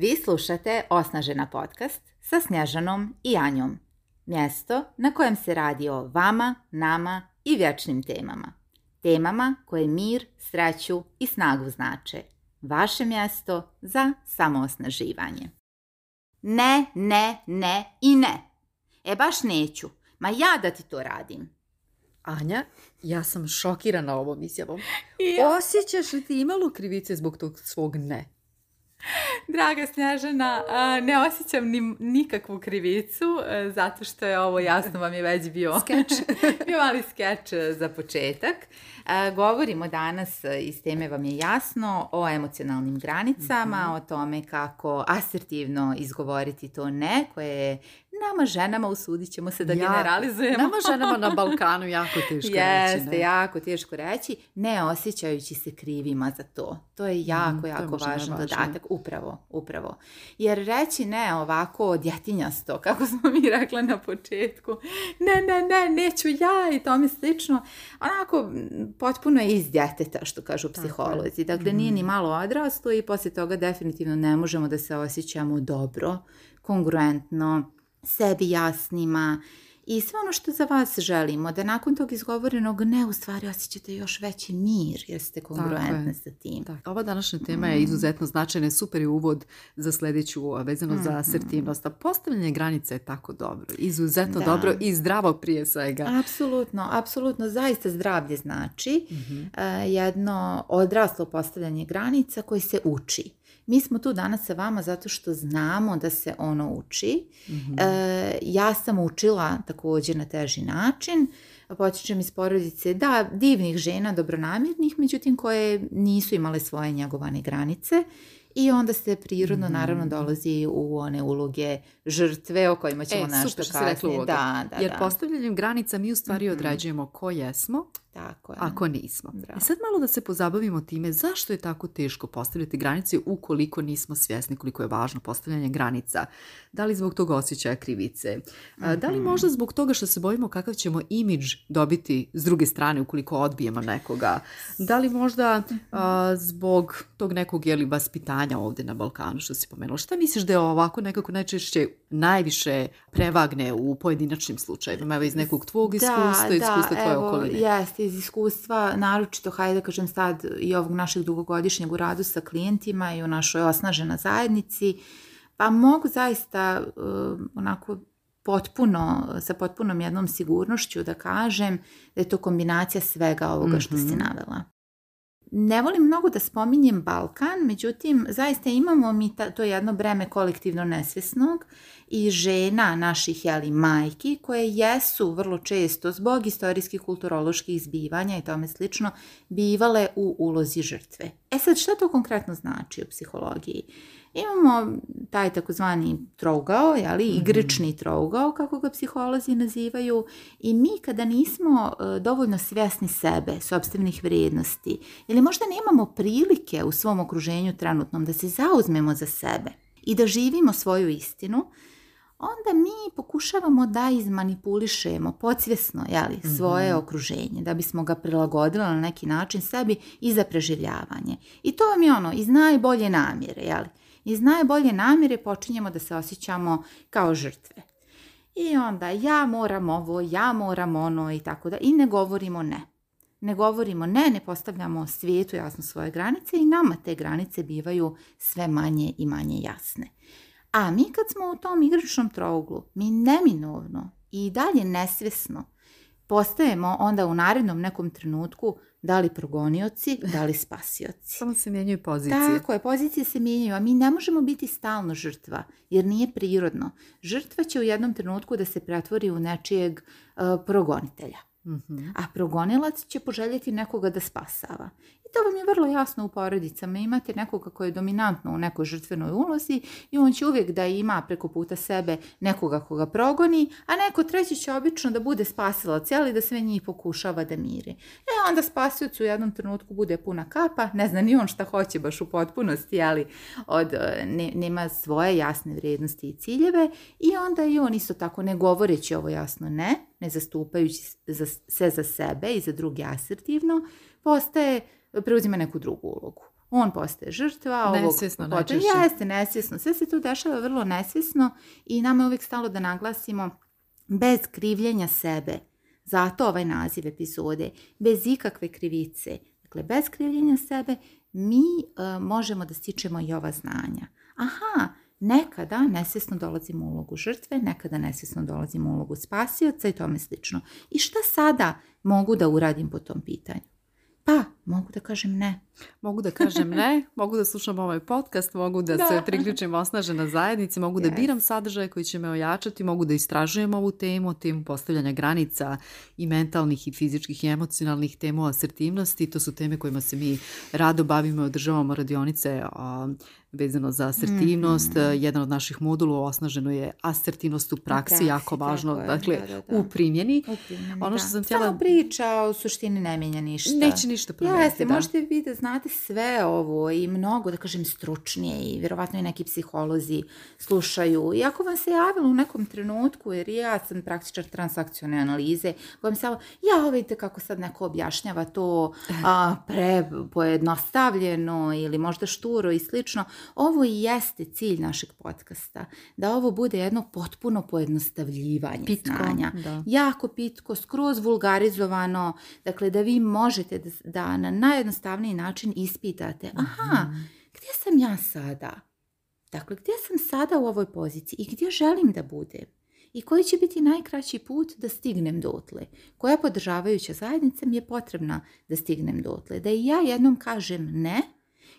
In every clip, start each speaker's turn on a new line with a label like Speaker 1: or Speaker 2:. Speaker 1: Vi slušate Osnažena podcast sa Snježanom i Anjom. Mjesto na kojem se radi o vama, nama i vječnim temama. Temama koje mir, sreću i snagu znače. Vaše mjesto za samoosnaživanje.
Speaker 2: Ne, ne, ne i ne. E baš neću. Ma ja da ti to radim.
Speaker 3: Anja, ja sam šokirana ovom izjavom. Osjećaš li ti imalu krivice zbog tog svog ne?
Speaker 4: Draga Snježana, ne osjećam nikakvu krivicu, e, zato što je ovo, jasno vam je već bio, skeč. bio mali skeč e, za početak. E, govorimo danas, iz teme vam je jasno, o emocionalnim granicama, mhm. o tome kako asertivno izgovoriti to ne, koje je Nama ženama usudit ćemo se da ja, generalizujemo.
Speaker 3: Nama ženama na Balkanu jako teško reći.
Speaker 4: Jeste, jako teško reći. Ne osjećajući se krivima za to. To je mm, jako, jako važan dodatak. Upravo, upravo. Jer reći ne ovako djetinjasto, kako smo mi rekla na početku. Ne, ne, ne, neću ja i to mi slično. Onako, potpuno je iz djeteta, što kažu psiholozi. Dakle, da mm-hmm. nije ni malo odraslo i poslije toga definitivno ne možemo da se osjećamo dobro, kongruentno, sebi jasnima i sve ono što za vas želimo, da nakon tog izgovorenog ne, u stvari osjećate još veći mir jer ste kongruentne sa tim.
Speaker 3: Tako. Ova današnja tema je mm. izuzetno značajna, super je uvod za sljedeću vezano za mm-hmm. asertivnost. A postavljanje granica je tako dobro, izuzetno dobro i zdravo prije svega.
Speaker 4: Apsolutno, apsolutno, zaista zdravlje znači mhm. eh, jedno odraslo postavljanje granica koji se uči. Mi smo tu danas sa vama zato što znamo da se ono uči. Mhm. E, ja sam učila također na teži način. Počećem iz porodice, da, divnih žena, dobronamirnih, međutim koje nisu imale svoje njegovane granice i onda se prirodno mhm. naravno dolazi u one uloge žrtve o kojima ćemo e, nešto Da,
Speaker 3: Jer
Speaker 4: da.
Speaker 3: postavljanjem granica mi u stvari mm odrađujemo ko jesmo tako Ako nismo. E, Bravo. sad malo da se pozabavimo time zašto je tako teško postavljati granice ukoliko nismo svjesni koliko je važno postavljanje granica. Da li zbog tog osjećaja krivice? E, da li mhm. možda zbog toga što se bojimo kakav ćemo imidž dobiti s druge strane ukoliko odbijemo nekoga? Da li možda zbog tog nekog jeli, vaspitanja ovdje na Balkanu što si pomenula? Šta misliš da je ovako nekako najčešće najviše prevagne u pojedinačnim slučajevima? Evo iz nekog tvog iskustva, da, iskustva evo, okoline
Speaker 4: iz iskustva, naročito, hajde da kažem sad i ovog našeg dugogodišnjeg u radu sa klijentima i u našoj osnažena zajednici, pa mogu zaista eh, onako potpuno, sa potpunom jednom sigurnošću da kažem da je to kombinacija svega ovoga što si mhm. navela. Ne volim mnogo da spominjem Balkan, međutim, zaista imamo mi ta, to jedno breme kolektivno nesvjesnog i žena naših jeli, majki koje jesu vrlo često zbog istorijskih kulturoloških zbivanja i tome slično bivale u ulozi žrtve. E sad, šta to konkretno znači u psihologiji? Imamo taj takozvani trougao, jeli, mhm. igrični trougao, kako ga psiholozi nazivaju, i mi kada nismo e, dovoljno svjesni sebe, sobstvenih vrijednosti, ili možda nemamo prilike u svom okruženju trenutnom da se zauzmemo za sebe i da živimo svoju istinu, onda mi pokušavamo da izmanipulišemo podsvjesno jeli, mhm. svoje okruženje, da bismo ga prilagodili na neki način sebi i za preživljavanje. I to vam je ono iz najbolje namjere, jeli. Iz najbolje namjere počinjemo da se osjećamo kao žrtve. I onda ja moram ovo, ja moram ono i tako da. I ne govorimo ne. Ne govorimo ne, ne postavljamo svijetu jasno svoje granice i nama te granice bivaju sve manje i manje jasne. A mi kad smo u tom igračnom trouglu, mi neminovno i dalje nesvjesno postajemo onda u narednom nekom trenutku da li progonioci, da li spasioci.
Speaker 3: Samo se mijenjaju pozicije.
Speaker 4: Tako je, pozicije se mijenjaju, a mi ne možemo biti stalno žrtva, jer nije prirodno. Žrtva će u jednom trenutku da se pretvori u nečijeg e, progonitelja. Mhm. A progonilac će poželjeti nekoga da spasava. To vam je vrlo jasno u porodicama. Imate nekoga koji je dominantno u nekoj žrtvenoj ulozi i on će uvijek da ima preko puta sebe nekoga koga progoni, a neko treći će obično da bude spasila cijeli, da sve njih pokušava da miri. E onda spasiocu u jednom trenutku bude puna kapa, ne zna ni on šta hoće baš u potpunosti, ali od, e, nema svoje jasne vrijednosti i ciljeve i onda i on isto tako ne govoreći ovo jasno ne, ne zastupajući se za sebe i za druge asertivno, postaje preuzima neku drugu ulogu. On postaje žrtva ovog
Speaker 3: nesvjesno,
Speaker 4: Jeste, nesvjesno. Sve se tu dešava vrlo nesvjesno i nama je uvijek stalo da naglasimo bez krivljenja sebe. Zato ovaj naziv epizode, bez ikakve krivice, dakle bez krivljenja sebe, mi e, možemo da stičemo i ova znanja. Aha, nekada nesvjesno dolazimo u ulogu žrtve, nekada nesvjesno dolazimo u ulogu spasioca i tome slično. I šta sada mogu da uradim po tom pitanju? Pa, mogu da kažem ne.
Speaker 3: Mogu da kažem ne, mogu da slušam ovaj podcast, mogu da, se priključim osnažena zajednici, mogu da biram sadržaje koji će me ojačati, mogu da istražujem ovu temu, temu postavljanja granica i mentalnih i fizičkih i emocionalnih temu asertivnosti. To su teme kojima se mi rado bavimo i održavamo radionice vezano za asertivnost. Mhm. Jedan od naših modula osnaženo je asertivnost u praksi, jako važno dakle, da, u primjeni.
Speaker 4: ono što sam htjela... Samo priča o suštini ne mijenja ništa.
Speaker 3: Neće ništa
Speaker 4: promijeniti. Jeste, možete vidjeti, znate sve ovo i mnogo, da kažem, stručnije i vjerovatno i neki psiholozi slušaju. I ako vam se javilo u nekom trenutku, jer ja sam praktičar transakcione analize, vam se samo, ja vidite kako sad neko objašnjava to prepojednostavljeno ili možda šturo i slično. Ovo i jeste cilj našeg podcasta, da ovo bude jedno potpuno pojednostavljivanje znanja. Jako pitko, skroz vulgarizovano, dakle da vi možete da, da na najjednostavniji način način ispitate. Mhm. Aha, gdje sam ja sada? Dakle, gdje sam sada u ovoj poziciji i gdje želim da budem? I koji će biti najkraći put da stignem dotle? Koja podržavajuća zajednica mi je potrebna da stignem dotle? Da i ja jednom kažem ne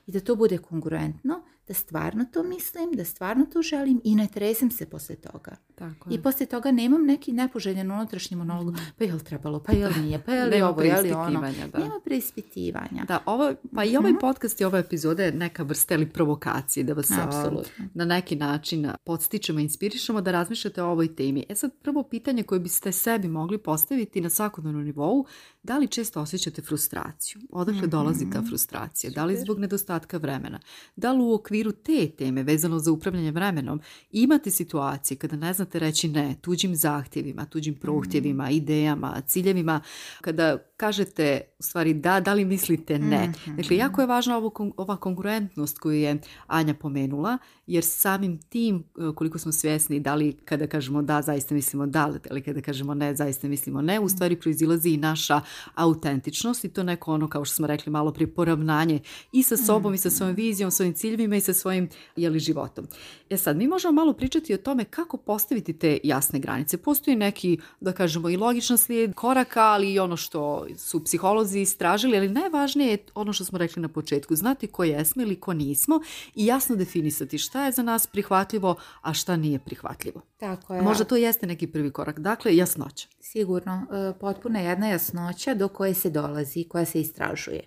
Speaker 4: i da to bude kongruentno da stvarno to mislim, da stvarno to želim i ne tresem se poslije toga. Tako je. I poslije toga nemam neki nepoželjen unutrašnji monolog, mhm. pa je li trebalo, pa je li nije, pa je li ovo, je li ono. Da. Nema preispitivanja.
Speaker 3: ovo, pa i ovaj mhm. podcast i ova epizoda je neka vrsta ili provokacije da vas Apsolutno. na neki način podstičemo, inspirišemo da razmišljate o ovoj temi. E sad prvo pitanje koje biste sebi mogli postaviti na svakodnevnom nivou, da li često osjećate frustraciju? Odakle dolazi ta mhm. frustracija? Da li zbog nedostatka vremena? Da li u okviru te teme vezano za upravljanje vremenom imate situacije kada ne znate reći ne tuđim zahtjevima, tuđim mm. prohtjevima, idejama, ciljevima, kada kažete u stvari da, da li mislite ne. Mhm. Dakle, jako je važna ovo, ova konkurentnost koju je Anja pomenula, jer samim tim e, koliko smo svjesni da li kada kažemo da, zaista mislimo da, ali kada kažemo ne, zaista mislimo ne, u mhm. stvari proizilazi i naša autentičnost i to neko ono, kao što smo rekli malo prije, poravnanje i sa sobom i sa mhm. svojom vizijom, svojim ciljevima i sa svojim jeli, životom. E sad, mi možemo malo pričati o tome kako postaviti te jasne granice. Postoji neki, da kažemo, i logičan slijed koraka, ali i ono što su psiholozi istražili, ali najvažnije je ono što smo rekli na početku, znati ko jesmo ili ko nismo i jasno definisati šta je za nas prihvatljivo, a šta nije prihvatljivo. Tako je. Možda to jeste neki prvi korak. Dakle,
Speaker 4: jasnoća. Sigurno, e, potpuna jedna jasnoća do koje se dolazi, koja se istražuje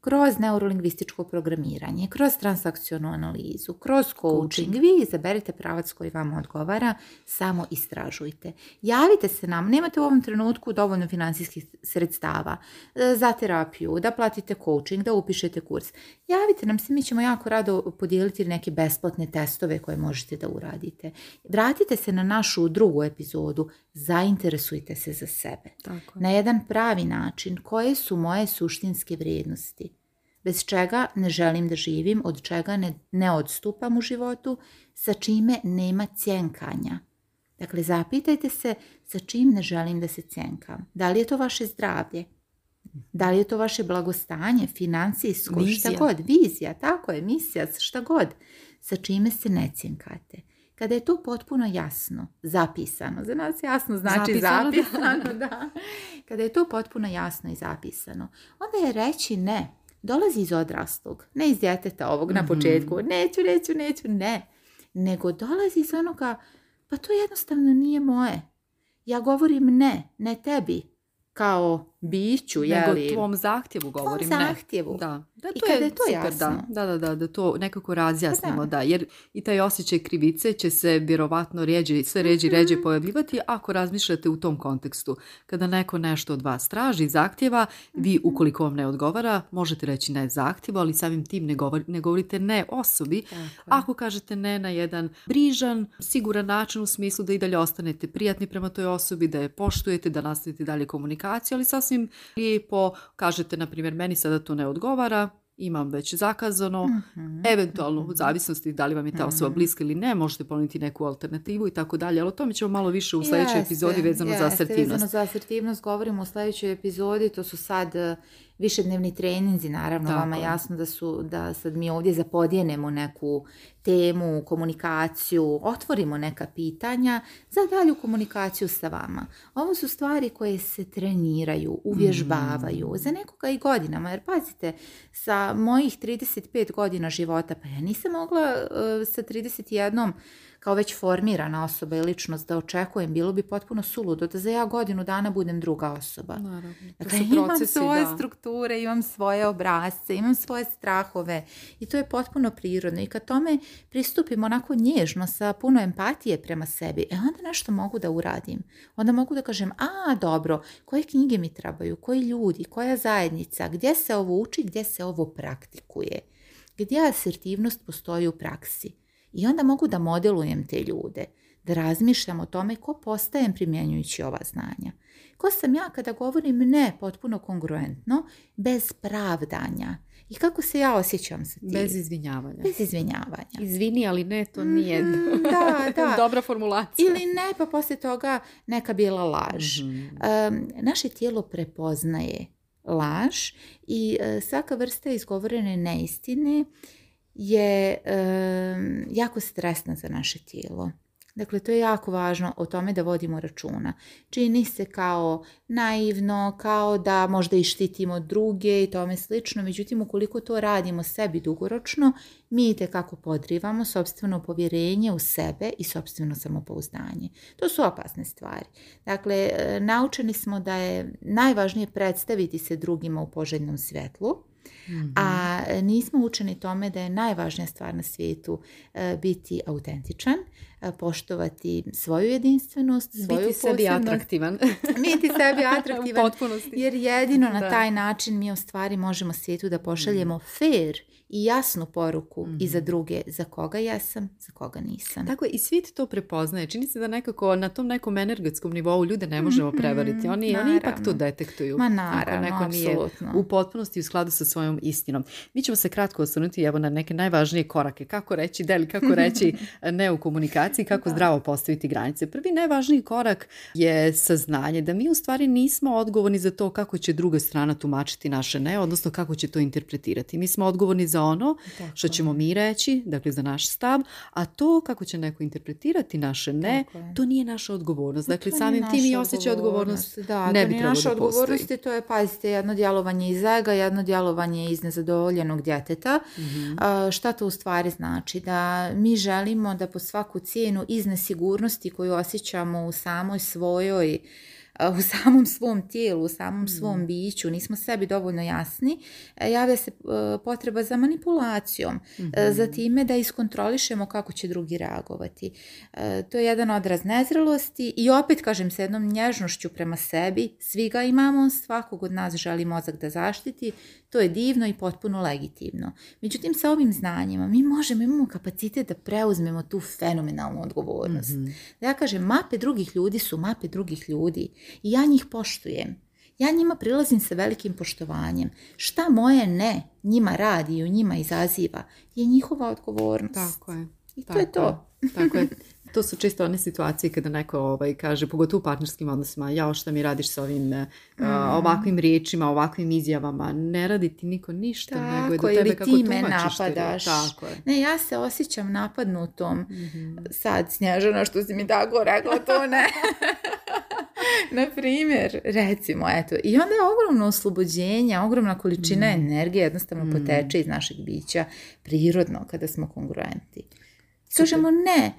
Speaker 4: kroz neurolingvističko programiranje, kroz transakcionu analizu, kroz coaching. Vi izaberite pravac koji vam odgovara, samo istražujte. Javite se nam, nemate u ovom trenutku dovoljno financijskih sredstava e, za terapiju, da platite coaching, da upišete kurs. Javite nam se, mi ćemo jako rado podijeliti neke besplatne testove koje možete da uradite. Vratite se na našu drugu epizodu zainteresujte se za sebe. Na jedan pravi način, koje su moje suštinske vrijednosti? Bez čega ne želim da živim, od čega ne, odstupam u životu, sa čime nema cjenkanja. Dakle, zapitajte se sa čim ne želim da se cjenkam. Da li je to vaše zdravlje? Da li je to vaše blagostanje, financijsko, vizija. šta god, vizija, tako je, misija, šta god, sa čime se ne cjenkate. Kada je to potpuno jasno, zapisano, za nas jasno znači zapisano, da. Kada je to potpuno jasno i zapisano, onda je reći ne, dolazi iz odraslog, ne iz djeteta ovog na mhm. početku, neću, neću, neću, ne, nego dolazi iz onoga, pa to jednostavno nije moje. Ja govorim ne, ne tebi, kao biću, je li... Nego
Speaker 3: tvom zahtjevu govorim.
Speaker 4: Tvom zahtjevu.
Speaker 3: Da. da
Speaker 4: to je to super, jasno.
Speaker 3: Da, da, da, da to nekako razjasnimo, pa da. da. Jer i taj osjećaj krivice će se vjerovatno sve ređi ređe mhm. pojavljivati ako razmišljate u tom kontekstu. Kada neko nešto od vas traži, zahtjeva, vi mhm. ukoliko vam ne odgovara, možete reći ne zahtjevu, ali samim tim ne, govorite ne osobi. Ako kažete ne na jedan brižan, siguran način u smislu da i dalje ostanete prijatni prema toj osobi, da je poštujete, da nastavite dalje komunikaciju, ali sasvim i lijepo kažete, na primjer, meni sada to ne odgovara, imam već zakazano, mm eventualno u mhm. zavisnosti da li vam je ta osoba mhm. bliska ili ne, možete ponuditi neku alternativu i tako dalje, ali o tome ćemo malo više u sljedećoj jeste, epizodi vezano jeste, za asertivnost. Vezano za asertivnost
Speaker 4: govorimo u sljedećoj epizodi, to su sad višednevni treninzi, naravno, Tako. vama jasno da su, da sad mi ovdje zapodijenemo neku temu, komunikaciju, otvorimo neka pitanja za dalju komunikaciju sa vama. Ovo su stvari koje se treniraju, uvježbavaju, mm. za nekoga i godinama, jer pazite, sa mojih 35 godina života, pa ja nisam mogla uh, sa 31 kao već formirana osoba i ličnost da očekujem, bilo bi potpuno suludo da za ja godinu dana budem druga osoba. Dakle, imam svoje strukture, imam svoje obrazce, imam svoje strahove i to je potpuno prirodno i kad tome pristupim onako nježno sa puno empatije prema sebi, e onda nešto mogu da uradim. Onda mogu da kažem, a dobro, koje knjige mi trebaju, koji ljudi, koja zajednica, gdje se ovo uči, gdje se ovo praktikuje, gdje asertivnost postoji u praksi i onda mogu da modelujem te ljude, da razmišljam o tome ko postajem primjenjujući ova znanja. Ko sam ja kada govorim ne potpuno kongruentno, bez pravdanja. I kako se ja osjećam sa
Speaker 3: Bez izvinjavanja.
Speaker 4: Bez izvinjavanja.
Speaker 3: Izvini, ali ne, to mhm, nije dobra formulacija.
Speaker 4: Ili ne, pa poslije toga neka bila laž. Mhm. naše tijelo prepoznaje laž i e, svaka vrsta izgovorene neistine je jako stresna za naše tijelo. Dakle, to je jako važno o tome da vodimo računa. Čini se kao naivno, kao da možda i štitimo druge i tome slično. Međutim, ukoliko to radimo sebi dugoročno, mi kako podrivamo sobstveno povjerenje u sebe i sobstveno samopouzdanje. To su opasne stvari. Dakle, e, naučeni smo da je najvažnije predstaviti se drugima u poželjnom svjetlu, a e, nismo učeni tome da je najvažnija stvar na svijetu e, biti autentičan, e, poštovati svoju jedinstvenost, svoju
Speaker 3: biti sebi atraktivan.
Speaker 4: biti sebi atraktivan. Potpunosti. Jer jedino na taj način mi u stvari možemo svijetu da pošaljemo mm fair i jasnu poruku i za mm-hmm. druge za koga jesam, za koga nisam.
Speaker 3: Tako je, i svijet to prepoznaje. Čini se da nekako na tom nekom energetskom nivou ljude ne možemo prevariti. Mm-hmm. Oni, oni ipak to detektuju.
Speaker 4: Ma naravno, neko Nije
Speaker 3: u potpunosti u skladu sa svojom istinom. Mi ćemo se kratko osvrnuti evo, na neke najvažnije korake. Kako reći del, kako reći ne u komunikaciji, kako zdravo postaviti granice. Prvi najvažniji korak je saznanje da mi u stvari nismo odgovorni za to kako će druga strana tumačiti naše ne, odnosno kako će to interpretirati. Mi smo odgovorni za ono što ćemo mi reći, dakle za naš stav, a to kako će neko interpretirati naše ne, to nije naša odgovornost. Dakle, samim tim i osjećaj odgovornost, Da, ne bi nije naša odgovornost
Speaker 4: i to je, pazite, jedno djelovanje iz ega, jedno djelovanje iz nezadovoljenog djeteta. mm šta to u stvari znači? Da mi želimo da po svaku cijenu iz nesigurnosti koju osjećamo u samoj svojoj u samom svom tijelu, u samom mhm. svom biću, nismo sebi dovoljno jasni, e, javlja se e, potreba za manipulacijom, e, mhm. za time da iskontrolišemo kako će drugi reagovati. To je jedan odraz nezrelosti i opet, kažem, sa jednom nježnošću prema sebi, svi ga imamo, svakog od nas želi mozak da zaštiti, to je divno i potpuno legitimno. Međutim, sa ovim znanjima mi možemo, imamo kapacitet da preuzmemo tu fenomenalnu odgovornost. Mhm. Da ja kažem, mape drugih ljudi su mape drugih ljudi i ja njih poštujem. Ja njima prilazim sa velikim poštovanjem. Šta moje ne njima radi i u njima izaziva je njihova odgovornost.
Speaker 3: Tako je.
Speaker 4: I
Speaker 3: to
Speaker 4: je to.
Speaker 3: Tako je. to su često one situacije kada neko ovaj, kaže, pogotovo u partnerskim odnosima, jao šta mi radiš sa ovim eh, mhm. ovakvim riječima, ovakvim izjavama, ne radi ti niko ništa, tako, nego je do tebe kako ti me napadaš.
Speaker 4: je. Ne, ja se osjećam napadnutom. Mm-hmm. Sad, Snježana, što si mi tako rekla, to ne. Na primjer, recimo, eto, i onda je ogromno oslobođenje, ogromna količina mhm. energije jednostavno mm. poteče iz našeg bića prirodno kada smo kongruenti. Kažemo ne,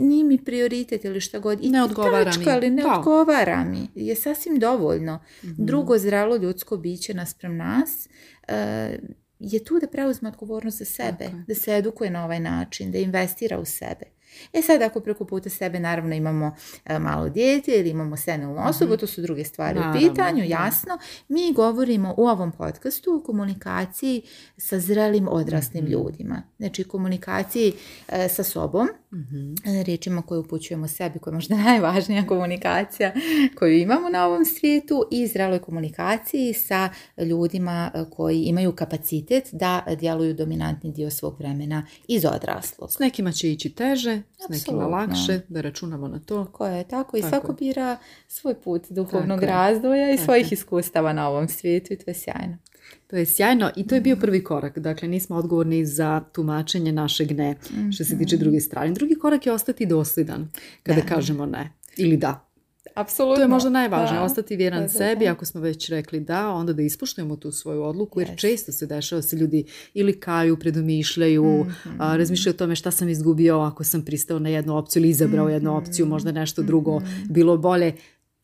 Speaker 4: nije mi prioritet ili šta god. I ne
Speaker 3: odgovara mi.
Speaker 4: Ali ne odgovara mi. Je sasvim dovoljno. Mhm. Drugo zralo ljudsko biće naspram nas eh, je tu da preuzme odgovornost za sebe, da se edukuje na ovaj način, da investira u sebe. E sad, ako preko puta sebe naravno imamo e, malo dijete ili imamo senilnu mhm. osobu, to su druge stvari u pitanju, jasno. Mi govorimo u ovom podcastu o komunikaciji sa zrelim odraslim mhm. ljudima. Znači, komunikaciji e, sa sobom, mm-hmm. riječima koje upućujemo sebi, koja je možda najvažnija komunikacija koju imamo na ovom svijetu i zraloj komunikaciji sa ljudima e, koji imaju kapacitet da djeluju dominantni dio svog vremena iz odraslog.
Speaker 3: S nekima će ići teže, s nekima lakše, da računamo na to.
Speaker 4: Tako je, tako i svako bira svoj put duhovnog razvoja i svojih iskustava na ovom svijetu i to je sjajno.
Speaker 3: To je sjajno i to je bio prvi korak. Dakle, nismo odgovorni za tumačenje našeg ne što se tiče mhm. druge strane. Drugi korak je ostati dosljedan kada kažemo ne ili da.
Speaker 4: Apsolutno.
Speaker 3: To je možda najvažnije, ostati vjeran sebi, ako smo već rekli da, onda da ispoštujemo tu svoju odluku, jer često se dešava se ljudi ili kaju, predomišljaju, mm-hmm. a, mhm. razmišljaju o tome šta sam izgubio ako sam pristao na jednu opciju ili izabrao mhm. jednu opciju, možda nešto drugo bilo bolje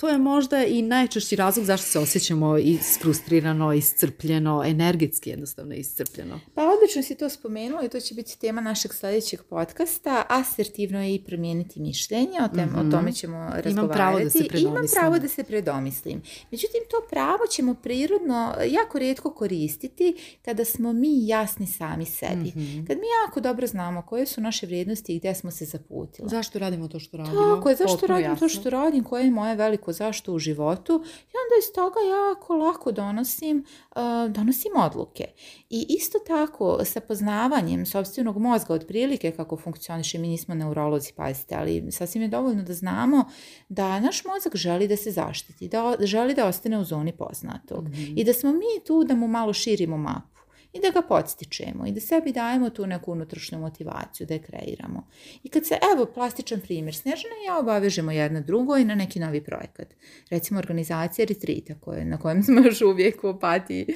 Speaker 3: to je možda i najčešći razlog zašto se osjećamo isfrustrirano, iscrpljeno, energetski jednostavno iscrpljeno.
Speaker 4: Pa odlično si to spomenula i to će biti tema našeg sljedećeg podcasta. Asertivno je i promijeniti mišljenje, o, tem, o mhm. tome ćemo razgovarati. Imam pravo da se predomislim. Imam pravo da se predomislim. Međutim, to pravo ćemo prirodno jako rijetko koristiti kada smo mi jasni sami sebi. Mhm. Kad mi jako dobro znamo koje su naše vrijednosti i gdje smo se zaputili.
Speaker 3: Zašto radimo to što radimo?
Speaker 4: zašto radim to što radim, koje je moje veliko zašto u životu i onda iz toga jako lako donosim, eh, donosim odluke. I isto tako sa poznavanjem sobstvenog mozga otprilike kako funkcioniše, mi nismo neurolozi, pazite, ali sasvim je dovoljno da znamo da naš mozak želi da se zaštiti, da želi da ostane u zoni poznatog mhm. i da smo mi tu da mu malo širimo mapu i da ga podstičemo i da sebi dajemo tu neku unutrašnju motivaciju, da je kreiramo. I kad se, evo, plastičan primjer, Snežana ja obavežemo jedno drugo i na neki novi projekat. Recimo organizacija retrita na kojem smo još uvijek u opatiji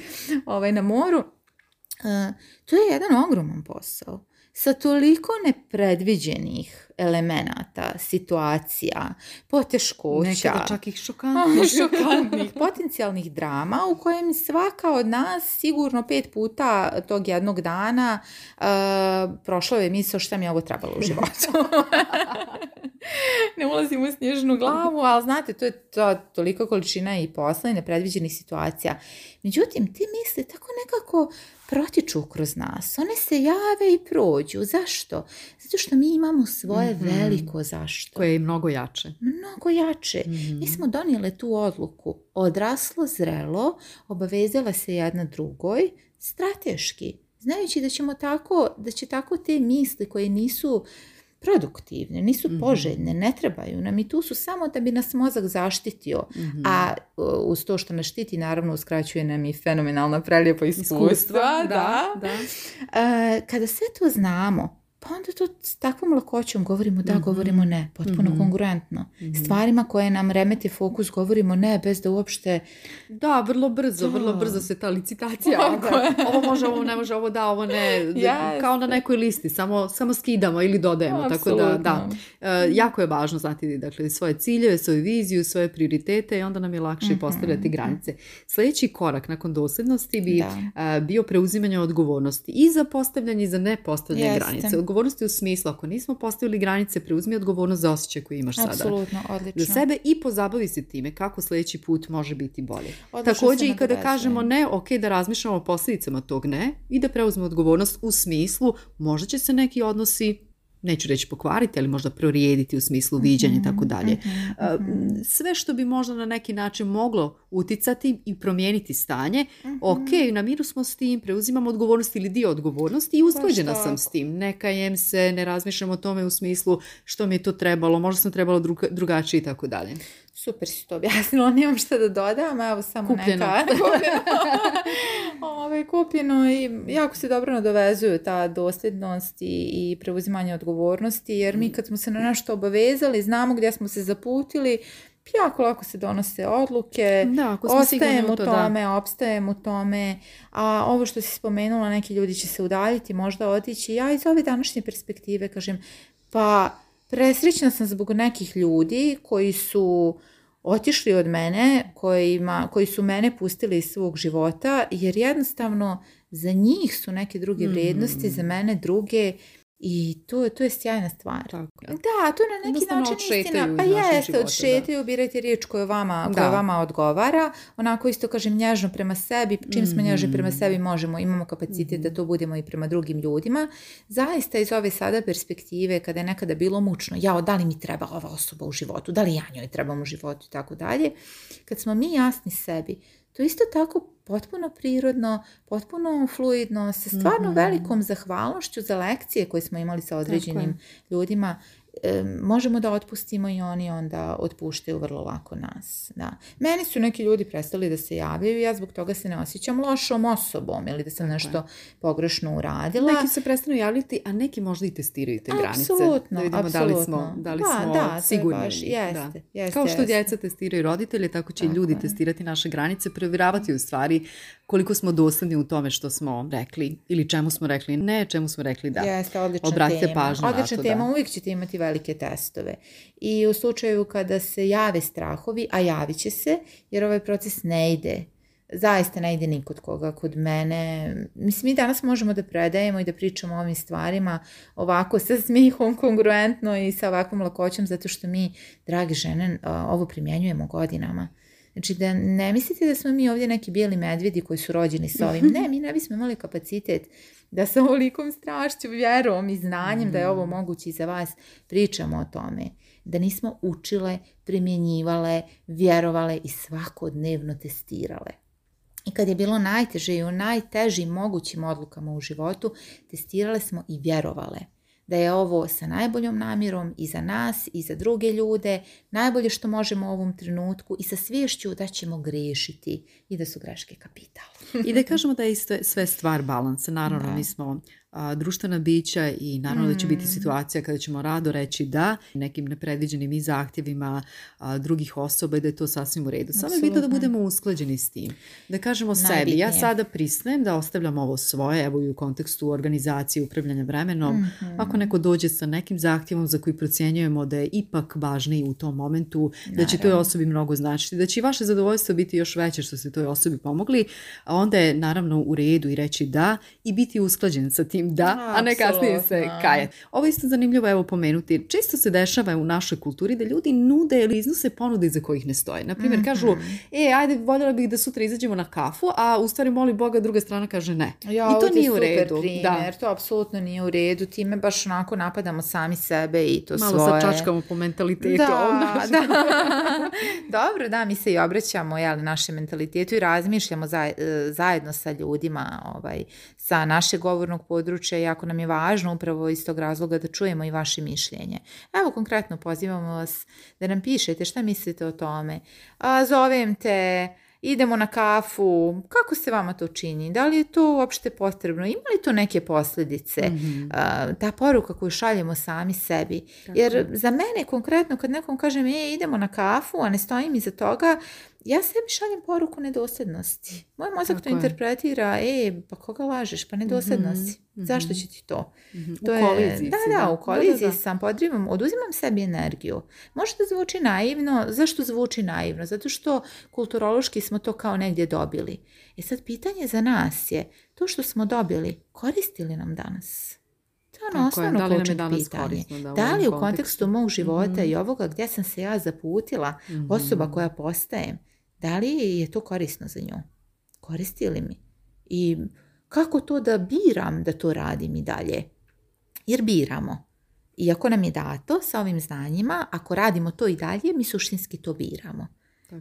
Speaker 4: ovaj, na moru. to je jedan ogroman posao sa toliko nepredviđenih elemenata, situacija, poteškoća.
Speaker 3: Nekada čak i šokantnih.
Speaker 4: šokantnih. potencijalnih drama u kojem svaka od nas sigurno pet puta tog jednog dana uh, prošla je misao šta mi je ovo trebalo u životu. ne ulazim u snježnu glavu, ali znate, to je to, toliko količina i posla i nepredviđenih situacija. Međutim, ti misli tako nekako protiču kroz nas. One se jave i prođu. Zašto? Zato što mi imamo svoje mhm. veliko zašto.
Speaker 3: Koje je mnogo jače.
Speaker 4: Mnogo jače. mm Mi smo donijele tu odluku. Odraslo, zrelo, obavezala se jedna drugoj, strateški. Znajući da ćemo tako, da će tako te misli koje nisu produktivne, nisu mhm. poželjne, ne trebaju nam i tu su samo da bi nas mozak zaštitio. Mhm. A uz to što nas štiti, naravno, uskraćuje nam i fenomenalna prelijepa iskustva.
Speaker 3: da, e,
Speaker 4: kada sve to znamo, pa onda to s takvom lakoćom govorimo da, mhm. govorimo ne, potpuno mhm. konkurentno. Mhm. Stvarima koje nam remete fokus govorimo ne, bez da uopšte...
Speaker 3: Da, vrlo brzo, vrlo brzo se ta licitacija. ovo može, ovo ne može, ovo da, ovo ne. Kao na nekoj listi, samo, samo skidamo ili dodajemo. Tako da, da. E, jako je važno znati dakle, svoje ciljeve, svoju viziju, svoje prioritete i onda nam je lakše postavljati granice. Sljedeći korak nakon dosljednosti bi e, bio preuzimanje odgovornosti i za postavljanje i za ne granice odgovornosti u smislu, ako nismo postavili granice, preuzmi odgovornost za osjećaj koji imaš
Speaker 4: sada. Apsolutno, odlično.
Speaker 3: Za sebe i pozabavi se time kako sljedeći put može biti bolje. Također i kada kažemo ne, ok, da razmišljamo o posljedicama tog ne i da preuzme odgovornost u smislu možda će se neki odnosi neću reći pokvariti, ali možda prorijediti u smislu viđanja i tako mhm, dalje. Mhm, mhm. Sve što bi možda na neki način moglo uticati i promijeniti stanje, ok, na miru smo s tim, preuzimamo odgovornost ili dio odgovornosti i pa usklađena sam s tim. Neka jem se, ne razmišljam o tome u smislu što mi je to trebalo, možda sam trebalo drugačije i tako dalje.
Speaker 4: Super si to objasnila, nemam šta da dodam, evo samo kupljeno. neka. kupljeno. Ove, ovaj, kupljeno i jako se dobro nadovezuju ta dosljednost i, preuzimanje odgovornosti, jer mi kad smo se na nešto obavezali, znamo gdje smo se zaputili, jako lako se donose odluke, da, ostajem u tome, da. opstajem u tome, a ovo što si spomenula, neki ljudi će se udaljiti, možda otići. Ja iz ove današnje perspektive kažem, pa presrećna sam zbog nekih ljudi koji su otišli od mene, koji su mene pustili iz svog života, jer jednostavno za njih su neke druge mhm. vrijednosti, za mene druge i to, to je sjajna stvar. Tako Da, to na neki Dostano način istina. Pa jeste, odšetaju, birajte riječ koja vama, koja vama odgovara. Onako isto kažem nježno prema sebi, čim smo mhm. nježni prema sebi možemo, imamo kapacitet da mhm. to budemo i prema drugim ljudima. Zaista iz ove sada perspektive kada je nekada bilo mučno, jao, da li mi treba ova osoba u životu, da li ja njoj trebam u životu i tako dalje. Kad smo mi jasni sebi, to isto tako potpuno prirodno, potpuno fluidno, sa stvarno mhm. velikom zahvalnošću za lekcije koje smo imali sa određenim ljudima možemo da otpustimo i oni onda otpuštaju vrlo lako nas. Da. Meni su neki ljudi prestali da se javljaju i ja zbog toga se ne osjećam lošom osobom ili da sam nešto pogrešno uradila.
Speaker 3: Neki se prestanu javljati, a neki možda i testiraju te granice.
Speaker 4: Apsolutno, da vidimo da
Speaker 3: li smo, da
Speaker 4: jeste,
Speaker 3: Kao što djeca testiraju roditelje, tako će i ljudi testirati naše granice, provjeravati u stvari koliko smo dosadni u tome što smo rekli ili čemu smo rekli ne, čemu smo rekli da.
Speaker 4: Jeste, odlična Obratite tema. pažnju uvijek ćete imati velike testove. I u slučaju kada se jave strahovi, a javit će se, jer ovaj proces ne ide zaista ne ide nikod koga, kod mene. Mislim, mi danas možemo da predajemo i da pričamo o ovim stvarima ovako sa smihom, kongruentno i sa ovakvom lakoćom, zato što mi, dragi žene, ovo primjenjujemo godinama. Znači da ne mislite da smo mi ovdje neki bijeli medvjedi koji su rođeni s ovim. Mhm. Ne, mi ne bismo imali kapacitet da sa ovolikom strašću, vjerom i znanjem da je ovo mhm. moguće i za vas pričamo o tome. Da nismo učile, primjenjivale, vjerovale i svakodnevno testirale. I kad je bilo najteže i u najtežim mogućim odlukama u životu, testirale smo i vjerovale da je ovo sa najboljom namjerom i za nas i za druge ljude, najbolje što možemo u ovom trenutku i sa svješću da ćemo grešiti i da su greške kapital.
Speaker 3: I da kažemo da je sve stvar balansa. Naravno, mi smo a, društvena bića i naravno da će biti mm. situacija kada ćemo rado reći da nekim nepredviđenim i zahtjevima drugih osoba i da je to sasvim u redu. Samo je bitno da budemo usklađeni s tim. Da kažemo sebi, ja sada pristajem da ostavljam ovo svoje, evo i u kontekstu organizacije upravljanja vremenom. Mhm. Ako neko dođe sa nekim zahtjevom za koji procjenjujemo da je ipak važniji u tom momentu, da će toj osobi mnogo značiti, da će i vaše zadovoljstvo biti još veće što ste toj osobi pomogli, a onda je naravno u redu i reći da i biti usklađen sa tim da, a, ne kasnije se kaje. Ovo isto zanimljivo evo pomenuti. Često se dešava u našoj kulturi da ljudi nude ili iznose ponude za kojih ne stoje. Naprimjer, primjer kažu, mhm. e, ajde, voljela bih da sutra izađemo na kafu, a u stvari moli Boga, druga strana kaže ne.
Speaker 4: I to nije
Speaker 3: u
Speaker 4: redu. Jer To apsolutno nije u redu. Time baš onako napadamo sami sebe i to
Speaker 3: Malo
Speaker 4: svoje.
Speaker 3: Malo sad po mentalitetu.
Speaker 4: Da, da. Dobro, da, mi se i obraćamo jel, našem mentalitetu i razmišljamo e, zajedno sa ljudima ovaj, sa našeg govornog područja područja, jako nam je važno upravo iz tog razloga da čujemo i vaše mišljenje. Evo konkretno pozivamo vas da nam pišete šta mislite o tome. A, zovem te, idemo na kafu, kako se vama to čini, da li je to uopšte potrebno, ima li to neke posljedice, mhm. ta poruka koju šaljemo sami sebi. Jer za mene konkretno kad nekom kažem e, idemo na kafu, a ne stojim iza toga, ja sebi šaljem poruku nedosljednosti. Moj mozak to interpretira, e, pa koga lažeš, pa nedosljednosti. Mhm, mhm. Zašto će ti to? Mhm,
Speaker 3: to
Speaker 4: u je, da, da, da, u koliziji sam, podrimam, oduzimam sebi energiju. Možda zvuči naivno, zašto zvuči naivno? Zato što kulturološki smo to kao negdje dobili. E sad, pitanje za nas je, to što smo dobili, koristili nam danas? To je ono osnovno li pitanje. da, li u kontekstu, mog života i ovoga gdje sam se ja zaputila, osoba koja postajem, da li je to korisno za nju? Koristi li mi? I kako to da biram da to radim i dalje? Jer biramo. Iako nam je dato sa ovim znanjima, ako radimo to i dalje, mi suštinski to biramo.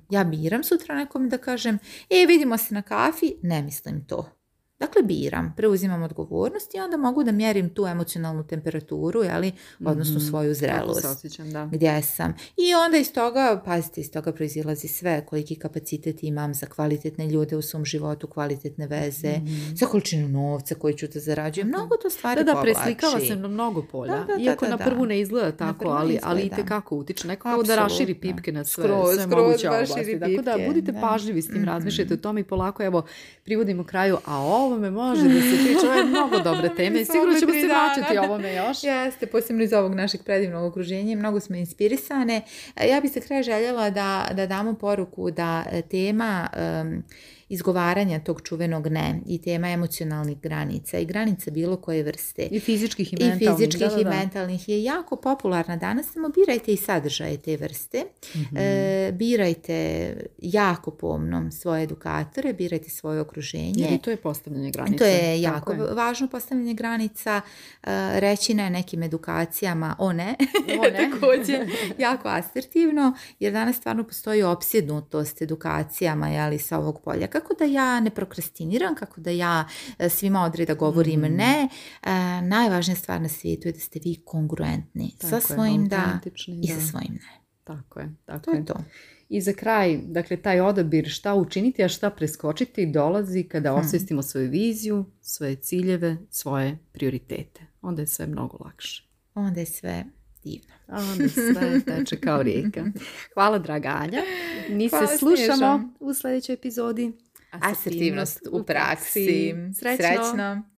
Speaker 4: Ja biram sutra nekom da kažem, e vidimo se na kafi, ne mislim to. Dakle, biram, preuzimam odgovornost i onda mogu da mjerim tu emocionalnu temperaturu, jeli, odnosno mhm, svoju zrelost. Kako se osjećam, da. Gdje sam. I onda iz toga, pazite, iz toga proizilazi sve, koliki kapacitet imam za kvalitetne ljude u svom životu, kvalitetne veze, mm-hmm. za količinu novca koji ću da zarađujem.
Speaker 3: Mnogo to stvari Da, da, preslikava se na mnogo polja. Iako na prvu ne izgleda tako, ali, ali i tekako utiče. Nekako da raširi pipke na sve, skroz, sve skroz moguće oblasti. da, budite pažljivi s tim, mhm. razmišljajte o tome i polako, evo, privodimo kraju, a ovome može da se priča, je mnogo dobre teme i sigurno ćemo se vraćati ovome još.
Speaker 4: Jeste, posebno iz ovog našeg predivnog okruženja, mnogo smo inspirisane. Ja bih se kraj željela da, damo poruku da tema izgovaranja tog čuvenog ne i tema emocionalnih granica i granica bilo koje vrste.
Speaker 3: I fizičkih i mentalnih. fizičkih
Speaker 4: i mentalnih je jako popularna danas, samo birajte i sadržaje te vrste. Mhm. E, birajte jako pomnom svoje edukatore, birajte svoje okruženje.
Speaker 3: i to je postavljanje granica.
Speaker 4: To je jako važno postavljanje granica. E, reći ne nekim edukacijama o ne, o ne. također jako asertivno, jer danas stvarno postoji opsjednutost edukacijama ali sa ovog polja. Kako kako da ja ne prokrastiniram, kako da ja e, svima odreda govorim mm. ne. E, najvažnija stvar na svijetu je da ste vi kongruentni sa svojim da i sa svojim ne.
Speaker 3: Tako je, tako to je. to. I za kraj, dakle, taj odabir šta učiniti, a šta preskočiti dolazi kada hmm. osvijestimo svoju viziju, svoje ciljeve, svoje prioritete. Onda je sve mnogo lakše.
Speaker 4: Onda je sve divno.
Speaker 3: Onda sve teče kao rijeka.
Speaker 4: Hvala draga Anja. Mi se slušamo
Speaker 3: u sljedećoj epizodi
Speaker 4: asertivnost u praksi.
Speaker 3: Srećno! Srećno.